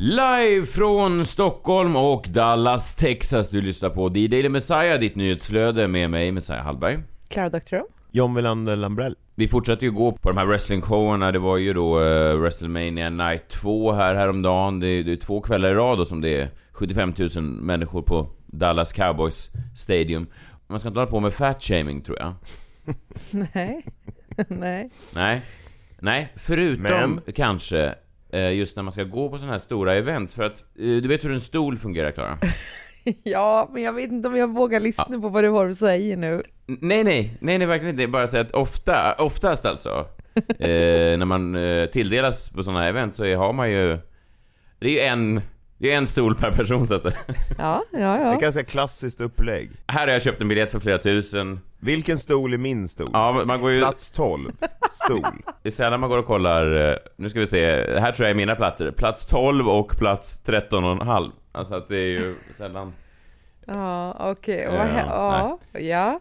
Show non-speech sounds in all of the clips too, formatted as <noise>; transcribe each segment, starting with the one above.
Live från Stockholm och Dallas, Texas. Du lyssnar på The Daily Messiah, ditt nyhetsflöde med mig, Messiah Hallberg. Clara Doktorow. John Welander Lambrell. Vi fortsätter ju gå på de här wrestlingshowerna. Det var ju då uh, WrestleMania Night 2 här häromdagen. Det är, det är två kvällar i rad då som det är 75 000 människor på Dallas Cowboys Stadium. Man ska inte hålla på med fat-shaming, tror jag. <laughs> Nej. <laughs> Nej. Nej. Nej, förutom Men- kanske just när man ska gå på sådana här stora events. För att, eh, du vet hur en stol fungerar, Klara? <laughs> Ja, men jag vet inte om jag vågar lyssna på vad du har att säga nu. Nej, nej, nej, nej, verkligen inte. Bara säga att ofta, oftast alltså, <laughs> eh, när man eh, tilldelas på sådana här event så är, har man ju, det är ju en, det är en stol per person så att säga. Ja, ja, Det är ja. ganska klassiskt upplägg. Här har jag köpt en biljett för flera tusen. Vilken stol är min stol? Ja, man går ju, Plats 12. Stol. <laughs> det är sällan man går och kollar, eh, nu ska vi se, här tror jag är mina platser. Plats 12 och plats 13 och en halv. Alltså att det är ju sällan... Ja, okej. Ja, hä- Ja, ja.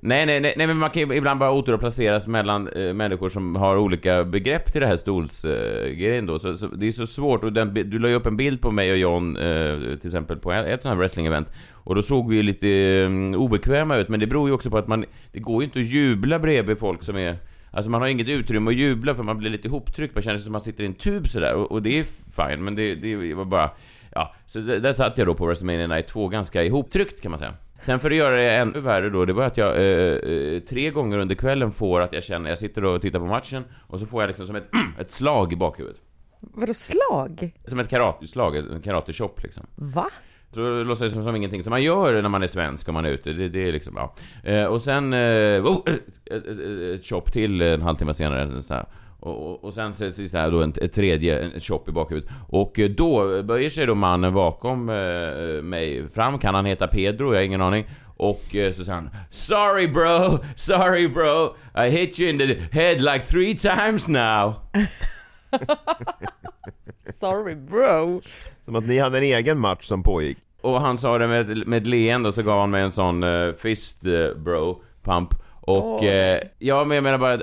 Nej, nej, nej, nej, men man kan ju ibland bara återplaceras mellan eh, människor som har olika begrepp till det här stolsgrejen eh, då. Så, så det är så svårt. Och den, du la ju upp en bild på mig och John, eh, till exempel, på ett sånt här wrestling-event. Och då såg vi ju lite eh, obekväma ut, men det beror ju också på att man, det går ju inte att jubla bredvid folk som är Alltså man har inget utrymme att jubla för man blir lite ihoptryckt, man känner sig som att man sitter i en tub sådär och, och det är fine, men det, det var bara... Ja, så där, där satt jag då på WrestleMania Night 2 ganska ihoptryckt kan man säga. Sen för att göra det ännu värre då, det var att jag eh, eh, tre gånger under kvällen får att jag känner, jag sitter och tittar på matchen och så får jag liksom som ett, <clears throat> ett slag i bakhuvudet. Vadå slag? Som ett karateslag, en karatechop liksom. Va? Så låtsas det som, som ingenting som man gör när man är svensk om man är ute. Det, det är liksom, ja. Eh, och sen, eh, oh, <clears throat> ett, ett, ett, ett chop till en halvtimme senare. Så här. Och, och, och sen så sist här då en, ett tredje, en- ett chop i bakhuvudet. Och eh, då böjer sig då mannen bakom eh, mig fram. Kan han heta Pedro? Jag har ingen aning. Och eh, så säger han Sorry bro, sorry bro, I hit you in the head like three times now. <laughs> Sorry bro. Som att ni hade en egen match som pågick. Och han sa det med, ett- med ett leende och så gav han mig en sån eh, fist eh, bro pump. Och Åh. eh, ja, men jag menar bara att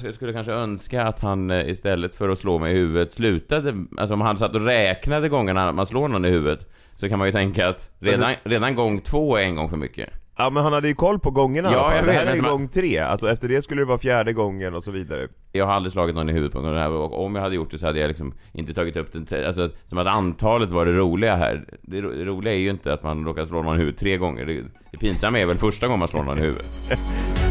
eh, jag skulle kanske önska att han eh, istället för att slå mig i huvudet slutade, alltså om han satt och räknade gångerna man slår någon i huvudet så kan man ju tänka att redan, redan gång två är en gång för mycket. Ja men han hade ju koll på gångerna Ja, jag Det vet, här men är ju gång tre, alltså efter det skulle det vara fjärde gången och så vidare. Jag har aldrig slagit någon i huvudet på någon här och om jag hade gjort det så hade jag liksom inte tagit upp den, alltså som att antalet var det roliga här. Det, ro- det roliga är ju inte att man råkar slå någon i huvudet tre gånger. Det, det pinsamma är väl första gången man slår någon i huvudet. <laughs>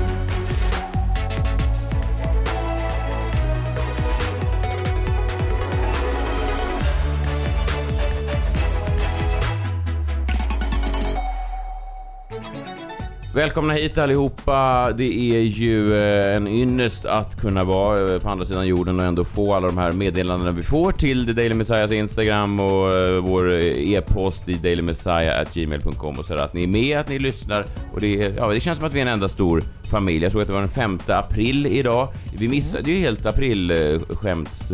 Välkomna hit allihopa. Det är ju eh, en ynnest att kunna vara eh, på andra sidan jorden och ändå få alla de här meddelandena vi får till The Daily Messiahs Instagram och eh, vår e-post i dailymessiah.gmail.com och sådär. Att ni är med, att ni lyssnar och det, är, ja, det känns som att vi är en enda stor familj. Jag såg att det var den 5 april idag. Vi missade ju helt aprilskämts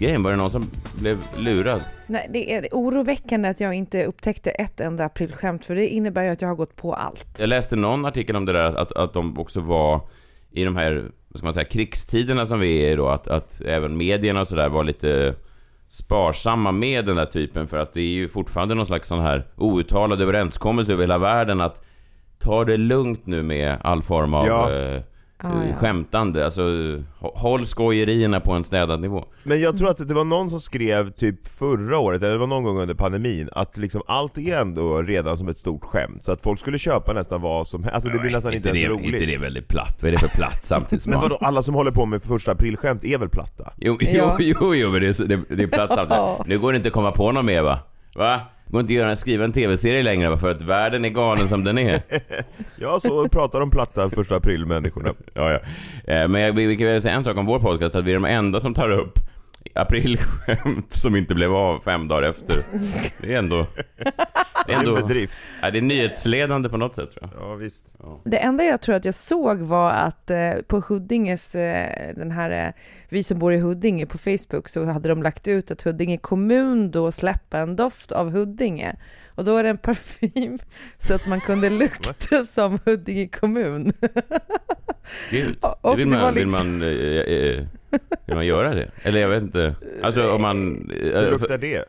aprilskämtsgrejen. Var det någon som blev lurad? Nej, det är oroväckande att jag inte upptäckte ett enda aprilskämt, för det innebär ju att jag har gått på allt. Jag läste någon artikel om det där att, att de också var i de här, vad ska man säga, krigstiderna som vi är i då, att, att även medierna och sådär var lite sparsamma med den där typen för att det är ju fortfarande någon slags sån här outtalad överenskommelse över hela världen att ta det lugnt nu med all form av Ja. eh, Ah, ja. skämtande, alltså hå- håll skojerierna på en städad nivå. Men jag tror att det var någon som skrev typ förra året, eller det var någon gång under pandemin, att liksom allt är ändå redan som ett stort skämt. Så att folk skulle köpa nästan vad som helst, alltså det blir nästan inte ens det, roligt. Inte det väldigt platt? Vad är det för platt samtidsbarn? Men vadå, alla som håller på med första aprilskämt är väl platta? Jo, <laughs> jo, jo, jo, men det är, det, det är platt samtidigt. Nu går det inte att komma på något mer va? Va? Det går inte att göra, skriva en tv-serie längre? För att världen är galen som den är. <laughs> Ja, så pratar de platta första april-människorna. Ja, ja. Eh, Men jag, vi vi kan väl säga en sak om vår podcast, att vi är de enda som tar upp aprilskämt som inte blev av fem dagar efter. Det är ändå... <laughs> Det är Det ändå... bedrift. Ja, det är nyhetsledande på något sätt tror jag. Ja, visst. Det enda jag tror att jag såg var att eh, på Huddinges, eh, den här, eh, vi som bor i Huddinge på Facebook, så hade de lagt ut att Huddinge kommun då släpper en doft av Huddinge. Och då är det en parfym <laughs> så att man kunde <laughs> lukta som Huddinge kommun. Gud, Och vill det man, var vill, liksom- man, <laughs> vill man göra det? Eller jag vet inte. Alltså om man... eh, Hur luktar det?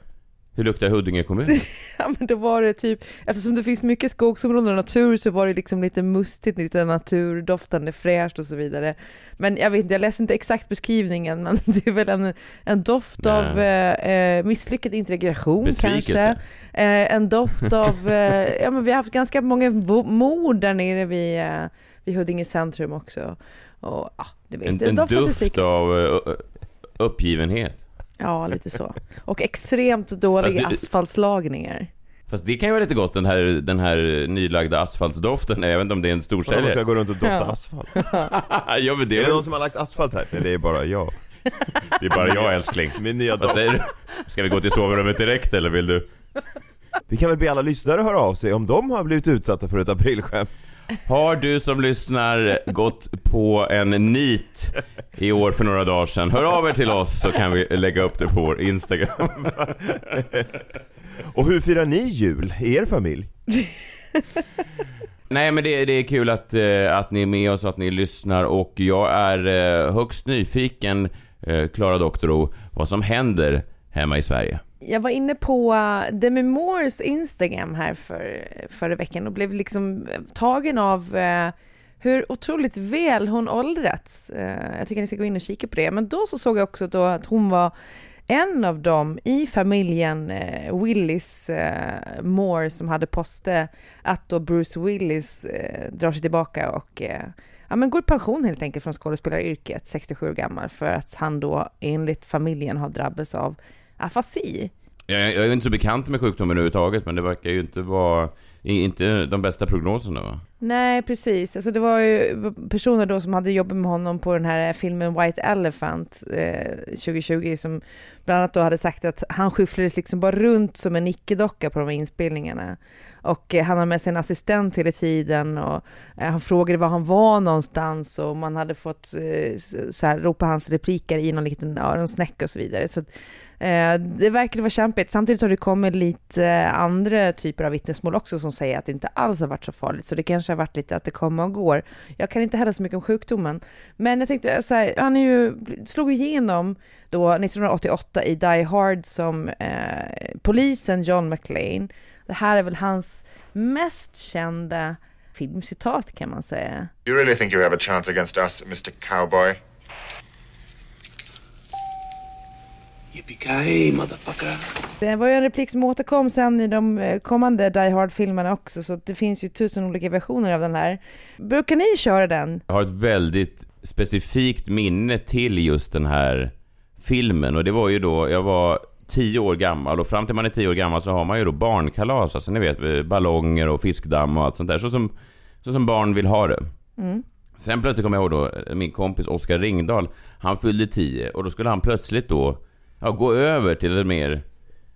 hur luktar Huddinge kommun? <laughs> Ja, men då var det typ, eftersom det finns mycket skogsområden och natur så var det liksom lite mustigt, lite naturdoftande, fräscht och så vidare. Men jag vet inte, jag läste inte exakt beskrivningen, men <laughs> det är väl en, en doft Nej. av eh, eh, misslyckad integration Besvikelse. kanske. Eh, en doft av, eh, ja men vi har haft ganska många mord där nere vid, eh, vid Huddinge centrum också. Och ja, det vet En, av duft av eh, uppgivenhet. Ja, lite så. Och extremt dåliga det- asfaltslagningar. Fast det kan ju vara lite gott den här, den här nylagda asfaltsdoften. Jag vet inte om det är en Vadå, ska jag storsäljare. gå runt och dofta Ja. asfalt? <laughs> ja men det Är är, det någon som har lagt asfalt här? Nej, det är bara jag. det är bara jag älskling. <laughs> Min nya Vad säger du? Ska vi gå till sovrummet direkt eller vill du? Vi kan väl be alla lyssnare höra av sig om de har blivit utsatta för ett aprilskämt. Har du som lyssnar gått på en nit i år för några dagar sedan? Hör av er till oss så kan vi lägga upp det på vår Instagram. Och hur firar ni jul i er familj? Nej men det, det är kul att, eh, att ni är med oss och att ni lyssnar och jag är eh, högst nyfiken, eh, Klara Doktorow, vad som händer hemma i Sverige. Jag var inne på eh, Demi Moores Instagram här för, förra veckan och blev liksom tagen av eh, hur otroligt väl hon åldrats. Eh, jag tycker ni ska gå in och kika på det. Men då så såg jag också då att hon var en av dem i familjen eh, Willis eh, Moore som hade postat att då Bruce Willis eh, drar sig tillbaka och eh, ja, men går i pension helt enkelt från skådespelaryrket, 67 år gammal, för att han då enligt familjen har drabbats av afasi. Jag, jag är inte så bekant med sjukdomen överhuvudtaget men det verkar ju inte vara, inte de bästa prognoserna va? Nej, precis. Alltså det var ju personer då som hade jobbat med honom på den här filmen White Elephant eh, 2020 som bland annat då hade sagt att han skyfflades liksom bara runt som en icke-docka på de här inspelningarna. Och eh, han hade med sig en assistent hela tiden och eh, han frågade var han var någonstans och man hade fått eh, så här, ropa hans repliker i någon liten öronsnäck. och så vidare. Så det verkade vara kämpigt. Samtidigt har det kommit lite andra typer av vittnesmål också som säger att det inte alls har varit så farligt. Så det kanske har varit lite att det kommer och går. Jag kan inte heller så mycket om sjukdomen. Men jag tänkte så här, han är ju, slog igenom då 1988 i Die Hard som eh, polisen John McClane. Det här är väl hans mest kända filmcitat kan man säga. You really think you have a chance against us, Mr. Cowboy? Det var ju en replik som återkom sen i de eh, kommande Die Hard-filmerna också, så det finns ju tusen olika versioner av den här. Brukar ni köra den? Jag har ett väldigt specifikt minne till just den här filmen och det var ju då, jag var tio år gammal och fram till man är tio år gammal så har man ju då barnkalas, alltså ni vet eh, ballonger och fiskdamm och allt sånt där, så som, så som barn vill ha det. Sen plötsligt kommer jag ihåg då, eh, min kompis Oskar Ringdahl, han fyllde 10 och då skulle han plötsligt då ja, gå över till en mer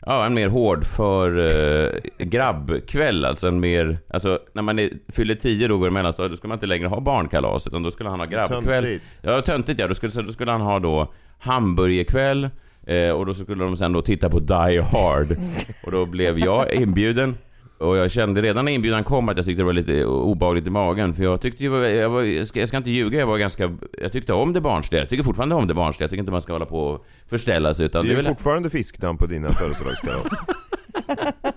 Ja, en mer hårdför eh, grabbkväll, alltså en mer... Alltså när man är, fyller 10 då går det mellanstadiet, då ska man inte längre ha barnkalas, utan då skulle han ha grabbkväll. Töntigt. Ja, töntigt ja. Då skulle, så då skulle han ha då hamburgerkväll, eh, och då skulle de sen då titta på Die Hard. Och då blev jag inbjuden. Och jag kände redan när inbjudan kom att jag tyckte det var lite obehagligt i magen, för jag tyckte ju, jag, var, jag, ska, jag ska inte ljuga, jag var ganska... Jag tyckte om det barnsliga, jag tycker fortfarande om det barnsliga, jag tycker inte man ska hålla på och förställa sig, utan Det är väl- ju fortfarande fiskdamm på dina födelsedagskalas. <laughs>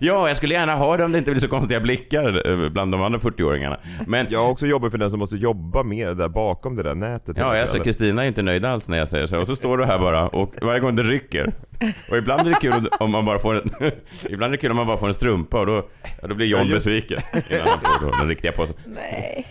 Ja, jag skulle gärna ha det om det inte blir så konstiga blickar eh, bland de andra 40-åringarna. Men Jag har också jobbat för den som måste jobba med där bakom det där nätet. Ja, alltså Kristina är inte nöjd alls när jag säger så. Och så står du här bara och varje gång det rycker. Och ibland är det kul om man bara får en, <laughs> ibland är det kul om man bara får en strumpa och då, ja, då blir John besviken. Innan han får den riktiga påsen. Nej.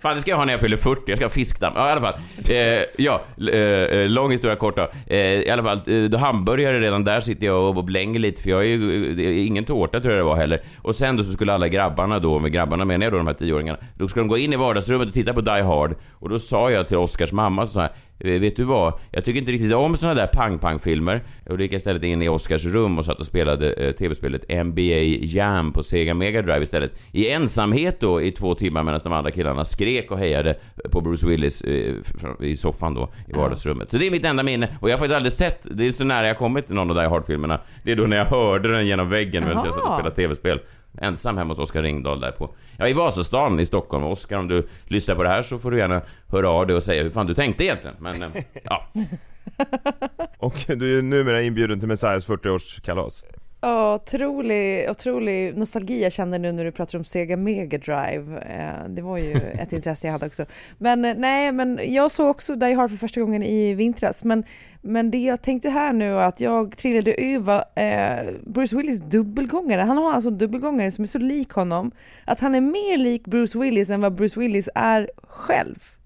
Fan, det ska jag ha när jag fyller 40. Jag ska ha fiskdamm. Ja, i alla fall. Eh, ja, eh, eh, lång historia kort då. Eh, I alla fall, eh, då hamburgare redan där sitter jag och blänger lite för jag är ju, ingen tårta tror jag det var heller. Och sen då så skulle alla grabbarna då, med grabbarna menar jag då de här tioåringarna, då skulle de gå in i vardagsrummet och titta på Die Hard. Och då sa jag till Oscars mamma så här, eh, Vet du vad? Jag tycker inte riktigt om såna där pang-pang-filmer. Och då gick jag istället in i Oscars rum och satt och spelade eh, tv-spelet NBA Jam på Sega Mega Drive istället. I ensamhet då i två timmar medan de andra killarna skrek och hejade på Bruce Willis eh, i soffan då i vardagsrummet. Så det är mitt enda minne. Och jag har faktiskt aldrig sett, det är så nära jag kommit till någon av Die Hard-filmerna. Det är då när jag hörde den genom väggen medan jag satt och spelade tv-spel. Ensam hemma hos Oskar Ringdahl där på, ja i Vasastan i Stockholm. Oskar om du lyssnar på det här så får du gärna höra av dig och säga hur fan du tänkte egentligen. Men, eh, ja. <laughs> Och du är numera inbjuden till Messiahs 40-årskalas. Ja, otrolig, otrolig nostalgi jag kände nu när du pratar om Sega Mega Drive. Eh, Det var ju <laughs> ett intresse jag hade också. Men eh, nej, men jag såg också Die Hard för första gången i vintras. Men, men det jag tänkte här nu att jag trillade över eh, Bruce Willis dubbelgångare. Han har alltså en dubbelgångare som är så lik honom att han är mer lik Bruce Willis än vad Bruce Willis är själv.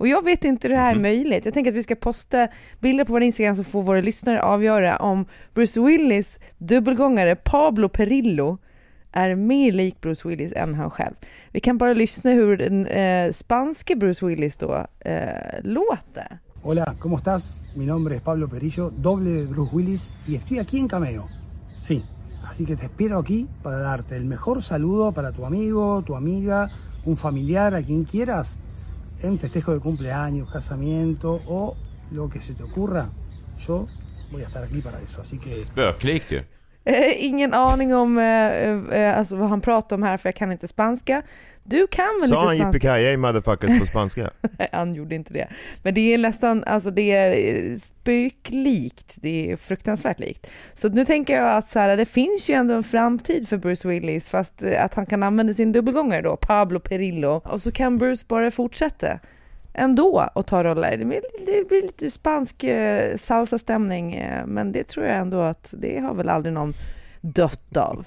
Och jag vet inte hur det här är möjligt. Jag tänker att vi ska posta bilder på vår Instagram så får våra lyssnare avgöra om Bruce Willis dubbelgångare Pablo Perillo är mer lik Bruce Willis än han själv. Vi kan bara lyssna hur den eh, spanske Bruce Willis då eh, låter. Hola, ¿cómo estás? Mi nombre es Pablo Perillo, doble de Bruce Willis y estoy aquí en Cameo. Sí, así que te espero aquí para darte el mejor saludo para tu amigo, tu amiga, un familiar, a quien quieras, en festejo de cumpleaños, casamiento o lo que se te ocurra. Yo voy a estar aquí para eso, así que Spöklikt ju. Eh, ingen aning om eh, eh, alltså vad han pratar om här för jag kan inte spanska. Du kan väl Sa han lite spanska? yippee motherfuckers på spanska? <laughs> Nej, han gjorde inte det. Men det är nästan, alltså det är eh, spöklikt. Det är fruktansvärt likt. Så nu tänker jag att så här, det finns ju ändå en framtid för Bruce Willis fast eh, att han kan använda sin dubbelgångare då, Pablo Perillo. Och så kan Bruce bara fortsätta ändå och ta roller. Det blir, det blir lite spansk eh, salsa-stämning men det tror jag ändå att det har väl aldrig någon dött av.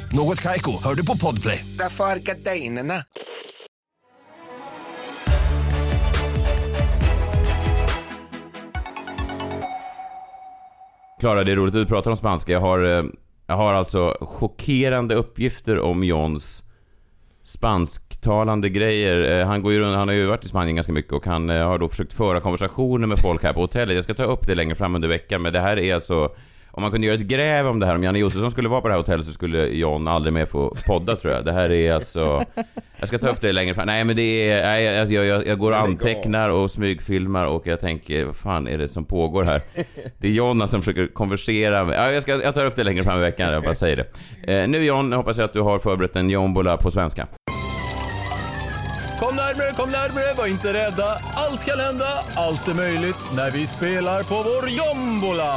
Något Kaiko, hör du på Podplay. Därför är gardinerna. Klara, det är roligt att du pratar om spanska. Jag har, eh, jag har alltså chockerande uppgifter om Johns spansktalande grejer. Eh, Han, går ju runt, han har ju varit i Spanien ganska mycket och han eh, har då försökt föra konversationer med folk här på hotellet. Jag ska ta upp det längre fram under veckan, men det här är alltså... Om man kunde göra ett gräv om det här, om Janne Josefsson skulle vara på det här hotellet så skulle John aldrig mer få podda tror jag. Det här är alltså... Jag ska ta upp det längre fram. Nej men det är... Nej, alltså, jag, jag, jag går och antecknar och smygfilmar och jag tänker, vad fan är det som pågår här? Det är John som försöker konversera med... Ja, jag, ska, jag tar upp det längre fram i veckan, jag bara säger det. Eh, nu John, hoppas jag att du har förberett en jombola på svenska. Kom närmre, kom närmre, var inte rädda. Allt kan hända, allt är möjligt när vi spelar på vår jombola.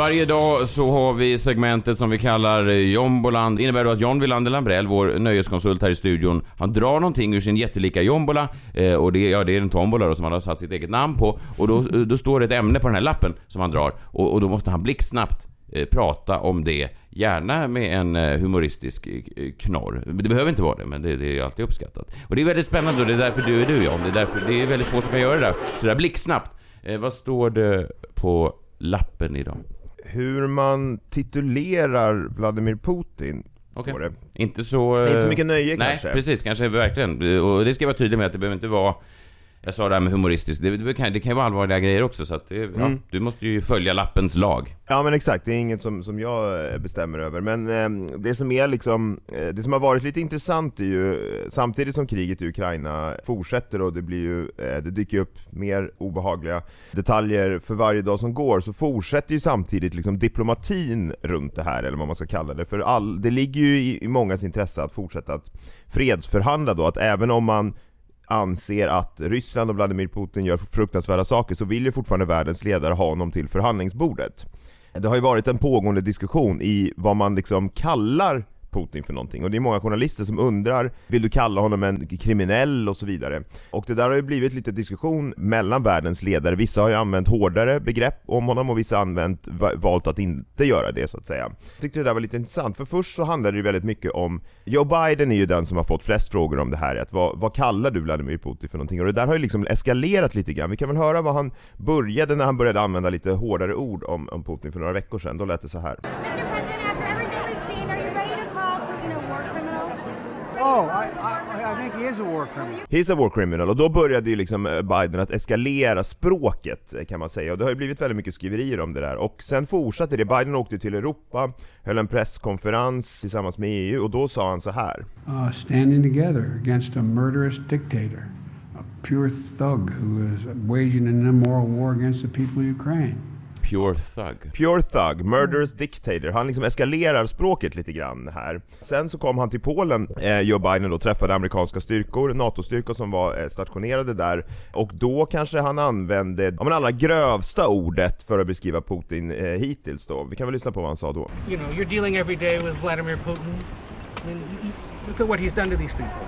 Varje dag så har vi segmentet som vi kallar eh, Jomboland. Det innebär då att John Wilander Lambrell, vår nöjeskonsult här i studion, han drar någonting ur sin jättelika jombola. Eh, och det, ja, det är en tombola då som han har satt sitt eget namn på. Och då, eh, då står det ett ämne på den här lappen som han drar. Och, och då måste han blixtsnabbt eh, prata om det. Gärna med en eh, humoristisk eh, knorr. Det behöver inte vara det, men det, det är alltid uppskattat. Och det är väldigt spännande och det är därför du är du John. Det är, därför, det är väldigt få som kan göra det där. Så det där blixtsnabbt. Eh, vad står det på lappen idag? Hur man titulerar Vladimir Putin, står det. Inte så... Inte så eh, mycket nöje Nej, kanske. precis. Kanske verkligen. Och det ska jag vara tydlig med att det behöver inte vara Jag sa det här med humoristiskt, det, det, kan, det kan ju vara allvarliga grejer också så att det, ja, Mm. du måste ju följa lappens lag. Ja men exakt, det är inget som, som jag eh, bestämmer över. Men eh, det som är liksom, eh, det som har varit lite intressant är ju, eh, samtidigt som kriget i Ukraina fortsätter och det blir ju, eh, det dyker upp mer obehagliga detaljer för varje dag som går, så fortsätter ju samtidigt liksom diplomatin runt det här, eller vad man ska kalla det. För all, det ligger ju i, i mångas intresse att fortsätta att fredsförhandla då, att även om man anser att Ryssland och Vladimir Putin gör fruktansvärda saker så vill ju fortfarande världens ledare ha honom till förhandlingsbordet. Det har ju varit en pågående diskussion i vad man liksom kallar Putin för någonting och det är många journalister som undrar Vill du kalla honom en kriminell och så vidare? Och det där har ju blivit lite diskussion mellan världens ledare, vissa har ju använt hårdare begrepp om honom och vissa har använt, valt att inte göra det så att säga. Jag tyckte det där var lite intressant, för först så handlade det ju väldigt mycket om Joe Biden är ju den som har fått flest frågor om det här, att vad, vad kallar du Vladimir Putin för någonting? Och det där har ju liksom eskalerat lite grann, vi kan väl höra vad han började när han började använda lite hårdare ord om, om Putin för några veckor sedan, då lät det så här. Oh, i, I, I think he is a war criminal. He's a war criminal, och då började ju liksom eh, Biden att eskalera språket eh, kan man säga, och det har ju blivit väldigt mycket skriverier om det där. Och sen fortsatte det, Biden åkte till Europa, höll en presskonferens tillsammans med EU, och då sa han så här. uh, standing together against a murderous dictator, a pure thug who is waging an immoral war against the people of Ukraine. Pure thug. Pure thug, murderous dictator. Han liksom eskalerar språket lite grann här. Sen så kom han till Polen, eh, Joe Biden då, träffade amerikanska styrkor, NATO-styrkor som var eh, stationerade där. Och då kanske han använde, ja men allra grövsta ordet för att beskriva Putin eh, hittills då. Vi kan väl lyssna på vad han sa då. You know, you're dealing every day with Vladimir Putin. I mean, look at what he's done to these people.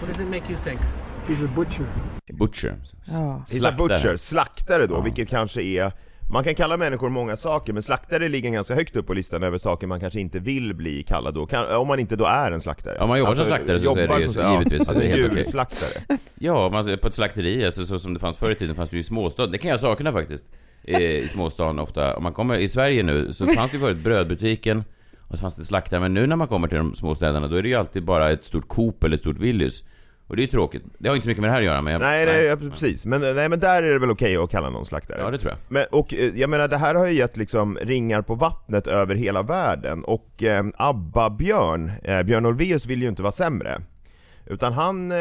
What does it make you think? He's a butcher. Butcher. Ja. He's a butcher, slaktare då, vilket kanske är man kan kalla människor många saker, men slaktare ligger ganska högt upp på listan över saker man kanske inte vill bli kallad då, kan, om man inte då är en slaktare. Om man jobbar som slaktare så är det jobbar ju så- <laughs> ja, givetvis alltså det är helt djurslaktare. Ja, man, på ett slakteri, alltså, så som det fanns förr i tiden, fanns det ju i småstad. Det kan jag sakna faktiskt. eh, I småstan ofta. Om man kommer i Sverige nu, så fanns det ju förut brödbutiken, och så fanns det slaktare. Men nu när man kommer till de små städerna, då är det ju alltid bara ett stort Coop eller ett stort Willys. Och det är ju tråkigt. Det har inte så mycket med det här att göra, men jag, Nej, nej, ja, precis. Men, nej, men där är det väl okej att kalla någon slaktare? Ja, det tror jag. Men, och eh, jag menar, det här har ju gett liksom ringar på vattnet över hela världen, och eh, ABBA-Björn, eh, Björn Ulvaeus vill ju inte vara sämre. Utan han eh,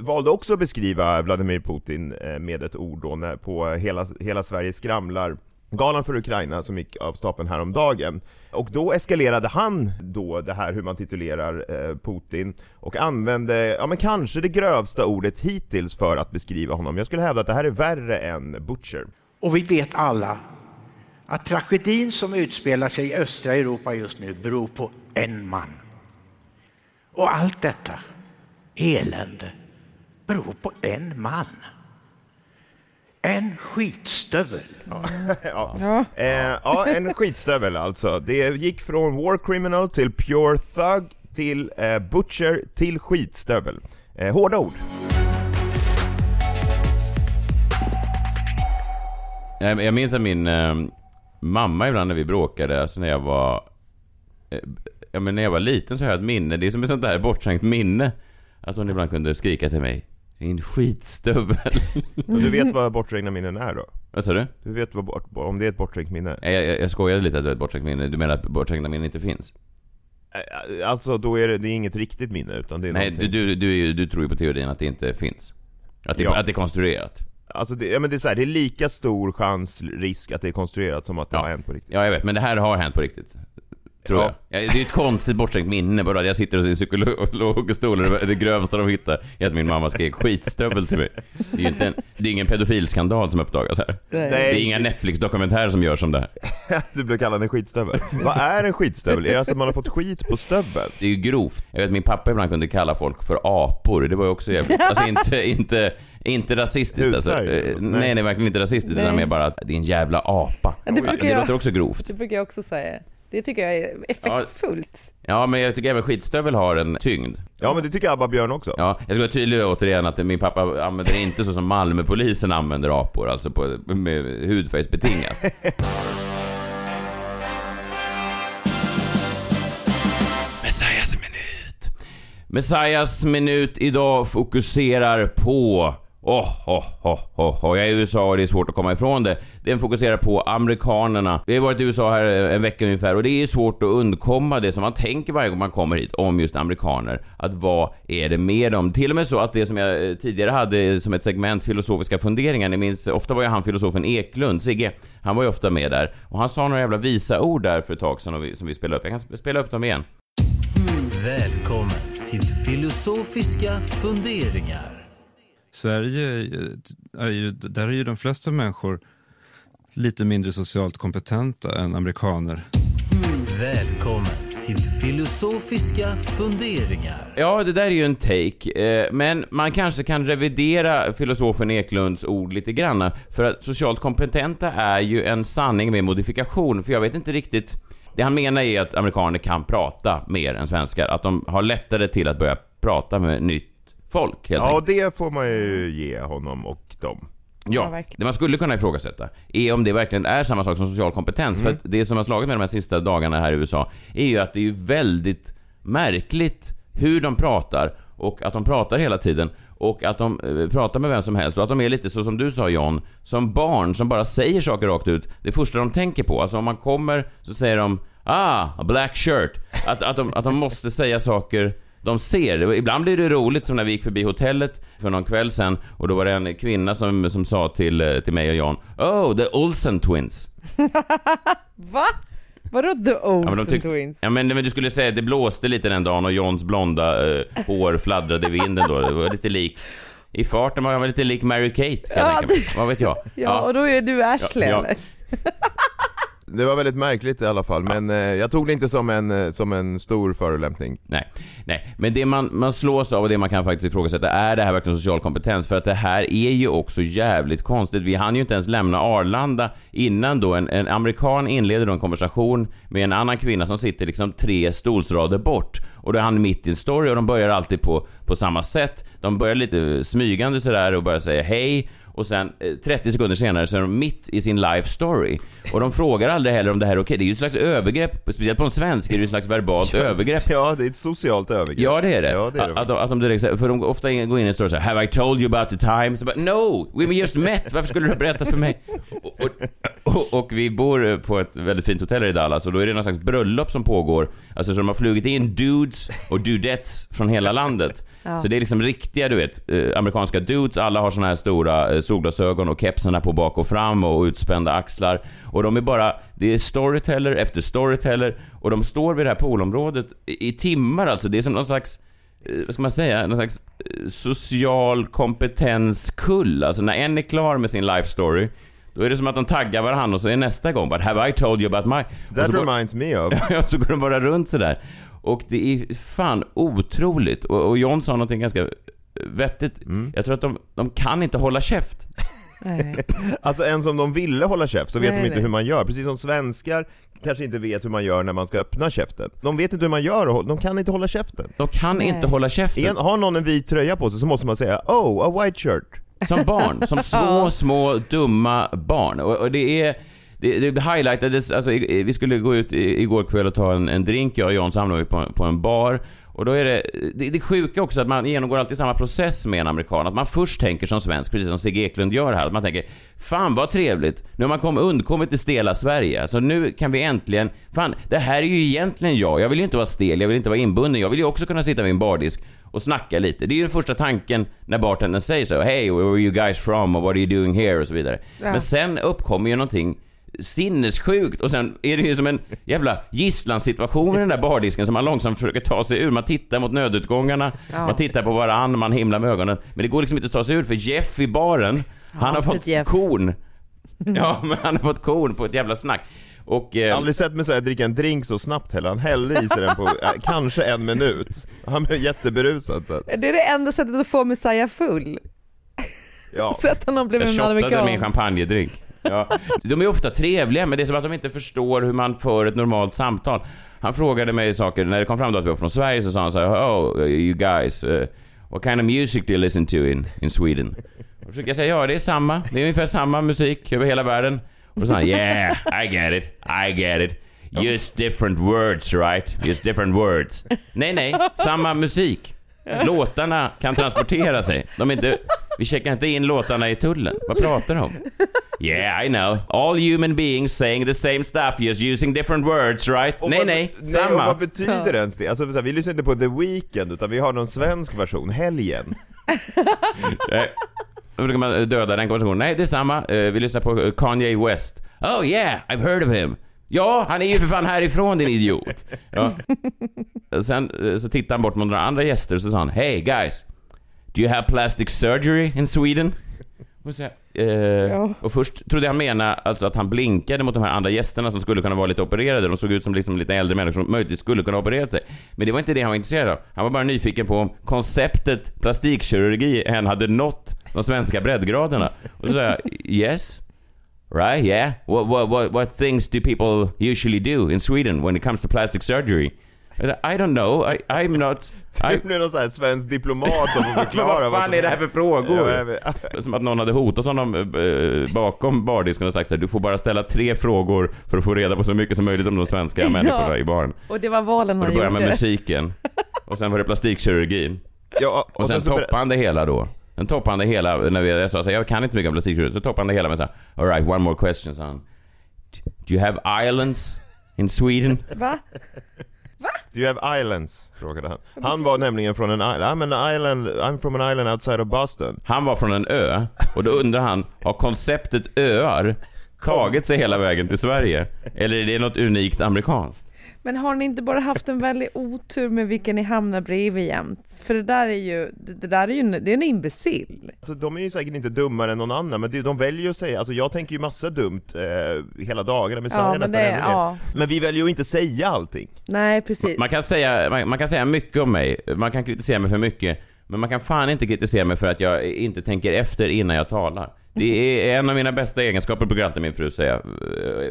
valde också att beskriva Vladimir Putin eh, med ett ord då när, på hela, hela Sverige skramlar Galan för Ukraina som gick av stapeln häromdagen. Och då eskalerade han då det här hur man titulerar eh, Putin och använde, ja men kanske det grövsta ordet hittills för att beskriva honom. Jag skulle hävda att det här är värre än Butcher. Och vi vet alla att tragedin som utspelar sig i östra Europa just nu beror på en man. Och allt detta elände beror på en man. En skitstövel. <laughs> ja. Eh, ja, en skitstövel alltså. Det gick från War Criminal till Pure Thug till eh, Butcher till skitstövel. Eh, hårda ord. Jag minns att min eh, mamma ibland när vi bråkade, alltså när jag var... Eh, ja, men när jag var liten så har jag ett minne, det är som ett sånt där bortskänkt minne. Att hon ibland kunde skrika till mig, din skitstövel. <laughs> Och du vet vad borträngda minnen är då? Vad sa du? Du vet vad bort, om det är ett bortträngt minne? Jag, jag, jag skojade lite att det var ett bortskänkt minne. Du menar att bortträngda minnen inte finns? Alltså då är det, det är inget riktigt minne utan det är Nej, du, någonting- du, du, är ju- du tror ju på teorin att det inte finns. Att det, Ja. att det är konstruerat. Alltså det, ja, men det, är så här, det är lika stor chans, risk att det är konstruerat som att det har hänt på riktigt. Ja, jag vet, men det här har hänt på riktigt. Tror Ja. jag. Ja, det är ju ett konstigt bortskänkt minne bara. Jag sitter i psykologstolen och det grövsta de hittar är att min mamma skrek skitstövel till mig. Det är ju inte en, det är ingen pedofilskandal som uppdagas här. Nej. Det är inga Netflix-dokumentärer som görs om det här. <laughs> du blev kallad en skitstövel. Vad är en skitstövel? Är det alltså att man har fått skit på stöveln? Det är ju grovt. Jag vet min pappa ibland kunde kalla folk för apor. Det var ju också jävligt. Alltså inte, inte, inte rasistiskt alltså. Eh, eller? Nej, nej, verkligen inte rasistiskt. Nej. Utan mer bara att det är en jävla apa. Det brukar det jag- låter också grovt. Det brukar jag också säga. Det tycker jag är effektfullt. Ja, men jag tycker även skitstövel har en tyngd. Ja, men det tycker Abba Björn också. Ja, jag ska vara tydlig återigen att min pappa använder det inte så som Malmöpolisen använder apor, alltså på, med hudfärgsbetingat. <laughs> Messias minut. Messias minut idag fokuserar på Åh, oh, oh, oh, oh. jag är i USA och det är svårt att komma ifrån det. Den fokuserar på amerikanerna. Vi har varit i USA här en vecka ungefär och det är svårt att undkomma det som man tänker varje gång man kommer hit om just amerikaner. Att vad är det med dem? Till och med så att det som jag eh, tidigare hade som ett segment, filosofiska funderingar, ni minns, ofta var ju han filosofen Eklund, Sigge, han var ju ofta med där. Och han sa några jävla visa ord där för ett tag sedan vi, som vi spelade upp. Jag kan spela upp dem igen. Välkommen till filosofiska funderingar. Sverige är ju- är ju, där är ju de flesta människor lite mindre socialt kompetenta än amerikaner. Välkommen till filosofiska funderingar. Ja, det där är ju en take, eh, men man kanske kan revidera filosofen Eklunds ord lite grann, för att socialt kompetenta är ju en sanning med modifikation, för jag vet inte riktigt det han menar är att amerikaner kan prata mer än svenskar, att de har lättare till att börja prata med nytt folk helt Ja, enkelt. det får man ju ge honom och dem. Ja, det man skulle kunna ifrågasätta är om det verkligen är samma sak som social kompetens. För att det som har slagit med de här sista dagarna här i USA är ju att det är ju väldigt märkligt hur de pratar och att de pratar hela tiden och att de eh, pratar med vem som helst och att de är lite så som du sa John, som barn som bara säger saker rakt ut. Det första de tänker på, alltså om man kommer så säger de Ah, a black shirt. Att, att, de, att de måste säga saker de ser. Ibland blir det roligt som när vi gick förbi hotellet för någon kväll sen och då var det en kvinna som, som sa till, eh, till mig och Jan Oh, the Olsen twins. <laughs> Va? Vadå the Ja, Olsen men, de tyck- Twins? ja, men, men du skulle säga det blåste lite den dagen och Johns blonda eh, hår fladdrade i vinden då. Det var lite lik i farten var jag lite lik Mary Kate kan jag Ja, tänka mig. Vad vet jag? <laughs> Ja, och då är du Ashley Ja, ja. eller? <laughs> Det var väldigt märkligt i alla fall, men eh, jag tog det inte som en, eh, som en stor förolämpning. Nej, nej. Men det man, man slås av och det man kan faktiskt ifrågasätta, är det här verkligen social kompetens? För att det här är ju också jävligt konstigt. Vi hann ju inte ens lämna Arlanda innan då en, en amerikan inleder då en konversation med en annan kvinna som sitter liksom tre stolsrader bort. Och då är han mitt i en story och de börjar alltid på, på samma sätt. De börjar lite smygande sådär och börjar säga hej. Och sen eh, 30 sekunder senare så är de mitt i sin life story. Och de frågar aldrig heller om det här är okej. Det är ju ett slags övergrepp, speciellt på en svensk är det ju ett slags verbalt <laughs> övergrepp. Ja, det är ett socialt övergrepp. Ja, det är det. Ja, det är det. Att, att de direkt för de ofta går in i en story så här, Have I told you about the time? Så bara, no! We just met! Varför skulle du berätta för mig? <laughs> Och, och, och, och vi bor på ett väldigt fint hotell i Dallas och då är det någon slags bröllop som pågår. Alltså så de har flugit in dudes och dudettes från hela landet. <laughs> Ja. Så det är liksom riktiga, du vet, eh, amerikanska dudes. Alla har såna här stora eh, solglasögon och kepsarna på bak och fram och utspända axlar. Och de är bara, det är storyteller efter storyteller och de står vid det här poolområdet i, i timmar alltså. Det är som någon slags eh, vad ska man säga, någon slags social kompetenskull. Alltså när en är klar med sin life story, då är det som att de taggar varandra och så är nästa gång bara “Have I told you about my...” That reminds me of. <laughs> Ja, så går de bara runt sådär. Och det är fan otroligt. Och, och John sa någonting ganska vettigt. Mm. Jag tror att de, de kan inte hålla käft. <laughs> Alltså ens om de ville hålla käft så vet Nej, de inte nej. hur man gör, precis som svenskar kanske inte vet hur man gör när man ska öppna käften. De vet inte hur man gör och de kan inte hålla käften. De kan inte hålla käften. En, har någon en vit tröja på sig så måste man säga Oh, a white shirt. Som barn, som <laughs> små, små, dumma barn. Och, och det är... Det, det highlightades, alltså vi skulle gå ut igår kväll och ta en, en drink, jag och John samlade vi på, på en bar. Och då är det, det, det sjuka också att man genomgår alltid samma process med en amerikan. Att man först tänker som svensk, precis som Sigge Eklund gör här. Att man tänker, fan vad trevligt, nu har man kommit, undkommit till stela Sverige. Så nu kan vi äntligen, fan det här är ju egentligen jag. Jag vill ju inte vara stel, jag vill inte vara inbunden. Jag vill ju också kunna sitta vid en bardisk och snacka lite. Det är den första tanken när bartendern säger så. Hey, where are you guys from? Och what are you doing here? Och så vidare. Ja. Men sen uppkommer ju någonting sinnessjukt och sen är det ju som en jävla gisslansituation i den där bardisken som man långsamt försöker ta sig ur. Man tittar mot nödutgångarna, Ja. man tittar på varann, man himlar med ögonen. Men det går liksom inte att ta sig ur för Jeff i baren, han har fått korn. <laughs> Ja, men han har fått korn på ett jävla snack. Och... Eh, Jag har aldrig sett mig så här, dricka en drink så snabbt heller. Han hällde i sig den på <laughs> eh, kanske en minut. Han blev jätteberusad så att, Det är det enda sättet att få Messiah full. ja. Så att han blev Jag en shottade amerikan. min champagnedrink. Ja. <laughs> De är ofta trevliga, men det är som att de inte förstår hur man för ett normalt samtal. Han frågade mig saker, när det kom fram då att vi var från Sverige så sa han så här, Oh, you guys, uh, what kind of music do you listen to in, in Sweden? Och då försökte jag säga, ja det är samma, det är ungefär samma musik över hela världen. Och sa han, yeah, I get it, I get it. Just different words right? Just different words. Nej, nej, samma musik. Låtarna kan transportera sig. De är inte Vi checkar inte in låtarna i tullen. Vad pratar du om? Yeah, I know. All human beings saying the same stuff, just using different words, right? Och nej, vad- nej, och samma. vad betyder ens det? Alltså, så vi lyssnar inte på The Weeknd, utan vi har någon svensk version, Helgen. Eh, Då brukar man döda den konversationen. Nej, det är samma. Eh, Vi lyssnar på eh, Kanye West. Oh yeah, I've heard of him. Ja, han är ju för fan härifrån din idiot. Ja. Sen eh, så tittade han bort mot några andra gäster och så sa han Hey guys, do you have plastic surgery in Sweden? Och, så, eh, och först trodde jag han menade alltså att han blinkade mot de här andra gästerna som skulle kunna vara lite opererade. De såg ut som liksom lite äldre människor som möjligtvis skulle kunna ha opererat sig. Men det var inte det han var intresserad av. Han var bara nyfiken på om konceptet plastikkirurgi än hade nått de svenska breddgraderna. Och så sa jag yes. Right, yeah. What, what, what, what things do people usually do in Sweden when it comes to plastic surgery? I don't know, I, I'm not... I, Det blir någon sån här svensk diplomat som får <laughs> förklara vad fan är det här för frågor? Ja, vet. Som att någon hade hotat honom eh, bakom bardisken och sagt så här, du får bara ställa tre frågor för att få reda på så mycket som möjligt om de svenska <laughs> människorna i baren. Och det var valen Och han då började gjorde. med musiken. <laughs> Och sen var det plastikkirurgin. Ja, Och, sen, så ber- toppade han det hela då. Sen toppade han det hela, när vi, jag sa jag kan inte så mycket om plastikkirurgi, så toppade han det hela med så här, alright, one more question, sa han. Do you have islands in Sweden? Va? Do you have islands? Frågade han. Han var nämligen från en island, I'm, an island, I'm from an island outside of Boston. Han var från en ö och då undrar han, har konceptet öar tagit sig hela vägen till Sverige? Eller är det något unikt amerikanskt? Men har ni inte bara haft en väldig otur med vilka ni hamnar bredvid jämt? För det där är ju, det, där är ju en, det är en imbecill. Alltså, de är ju säkert inte dummare än någon annan, men de väljer ju att säga, alltså jag tänker ju massa dumt eh, hela dagarna, men Ja, säger men nästan det- ja. Men vi väljer ju inte säga allting. Nej, precis. Man kan, säga, man, man kan säga mycket om mig, man kan kritisera mig för mycket, men man kan fan inte kritisera mig för att jag inte tänker efter innan jag talar. Det är en av mina bästa egenskaper, brukar alltid min fru säga.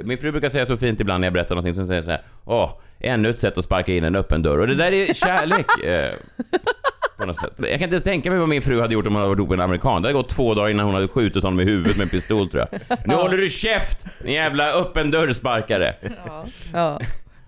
Min fru brukar säga så fint ibland när jag berättar någonting, som säger så här, åh, ännu ett sätt att sparka in en öppen dörr. Och det där är kärlek. eh, på något sätt. Jag kan inte ens tänka mig vad min fru hade gjort om hon hade varit ihop med en amerikan. Det hade gått två dagar innan hon hade skjutit honom i huvudet med en pistol tror jag. Nu håller du käft, din jävla öppen dörrsparkare. Ja,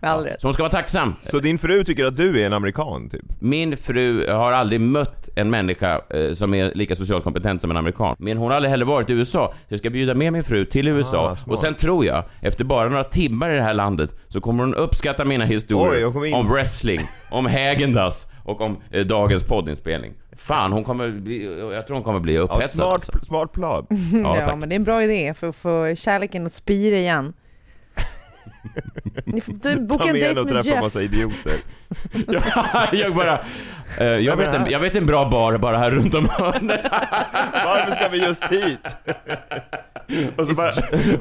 med all rätt. Så hon ska vara tacksam. Så din fru tycker att du är en amerikan, typ? Min fru har aldrig mött en människa eh, som är lika socialt kompetent som en amerikan. Men hon har aldrig heller varit i USA. Så jag ska bjuda med min fru till USA. Ah, smart. och sen tror jag, efter bara några timmar i det här landet, så kommer hon uppskatta mina historier Oj, om wrestling, om Häagen-Dazs och om eh, dagens poddinspelning. Fan, hon kommer bli, jag tror hon kommer bli Ja, upphetsad. smart, alltså. smart plan. <laughs> Ja, Ja, men det är en bra idé för att få kärleken att spira igen. Ni får du, boka Ta en med dejt och med träffa Jeff. massa idioter. <laughs> jag bara... eh, jag, vet en, jag vet en bra bar bara här runt om hörnet. <laughs> Varför ska vi just hit? Och så bara...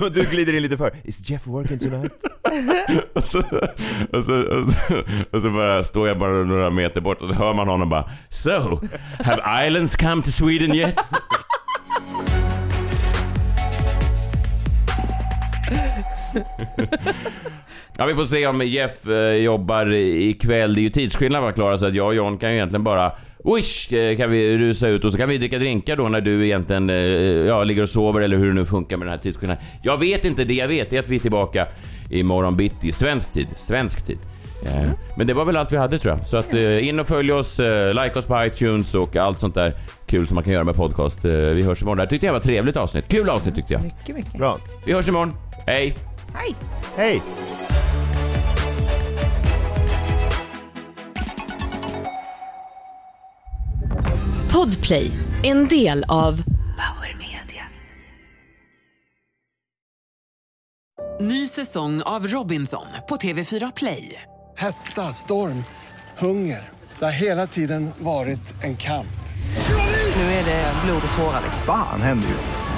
Och du glider in lite för, is Jeff working tonight? <laughs> Och så, och, så, och, så, och så bara står jag bara några meter bort och så hör man honom bara So, have islands come to Sweden yet? Ja, vi får se om Jeff eh, jobbar ikväll. Det är ju tidsskillnad va Klara, så att jag och John kan ju egentligen bara Wish eh, kan vi rusa ut och så kan vi dricka drinkar då när du egentligen eh, ja, ligger och sover eller hur det nu funkar med den här tidsskillnaden. Jag vet inte, det jag vet är att vi är tillbaka imorgon bitti, svensk tid, svensk tid. Eh, Men det var väl allt vi hade tror jag. Så att eh, in och följ oss, eh, like oss på iTunes och allt sånt där kul som man kan göra med podcast. Vi hörs imorgon. Det här tyckte jag var ett trevligt avsnitt. Kul avsnitt tyckte jag. Mycket, mycket. Bra. Vi hörs imorgon. Hej! Hej! Hej! Podplay, en del av Power Media. Ny säsong av Robinson på TV4 Play. Hetta, storm, hunger. Det har hela tiden varit en kamp. Nu är det blod och tårar. liksom. Fan händer just nu.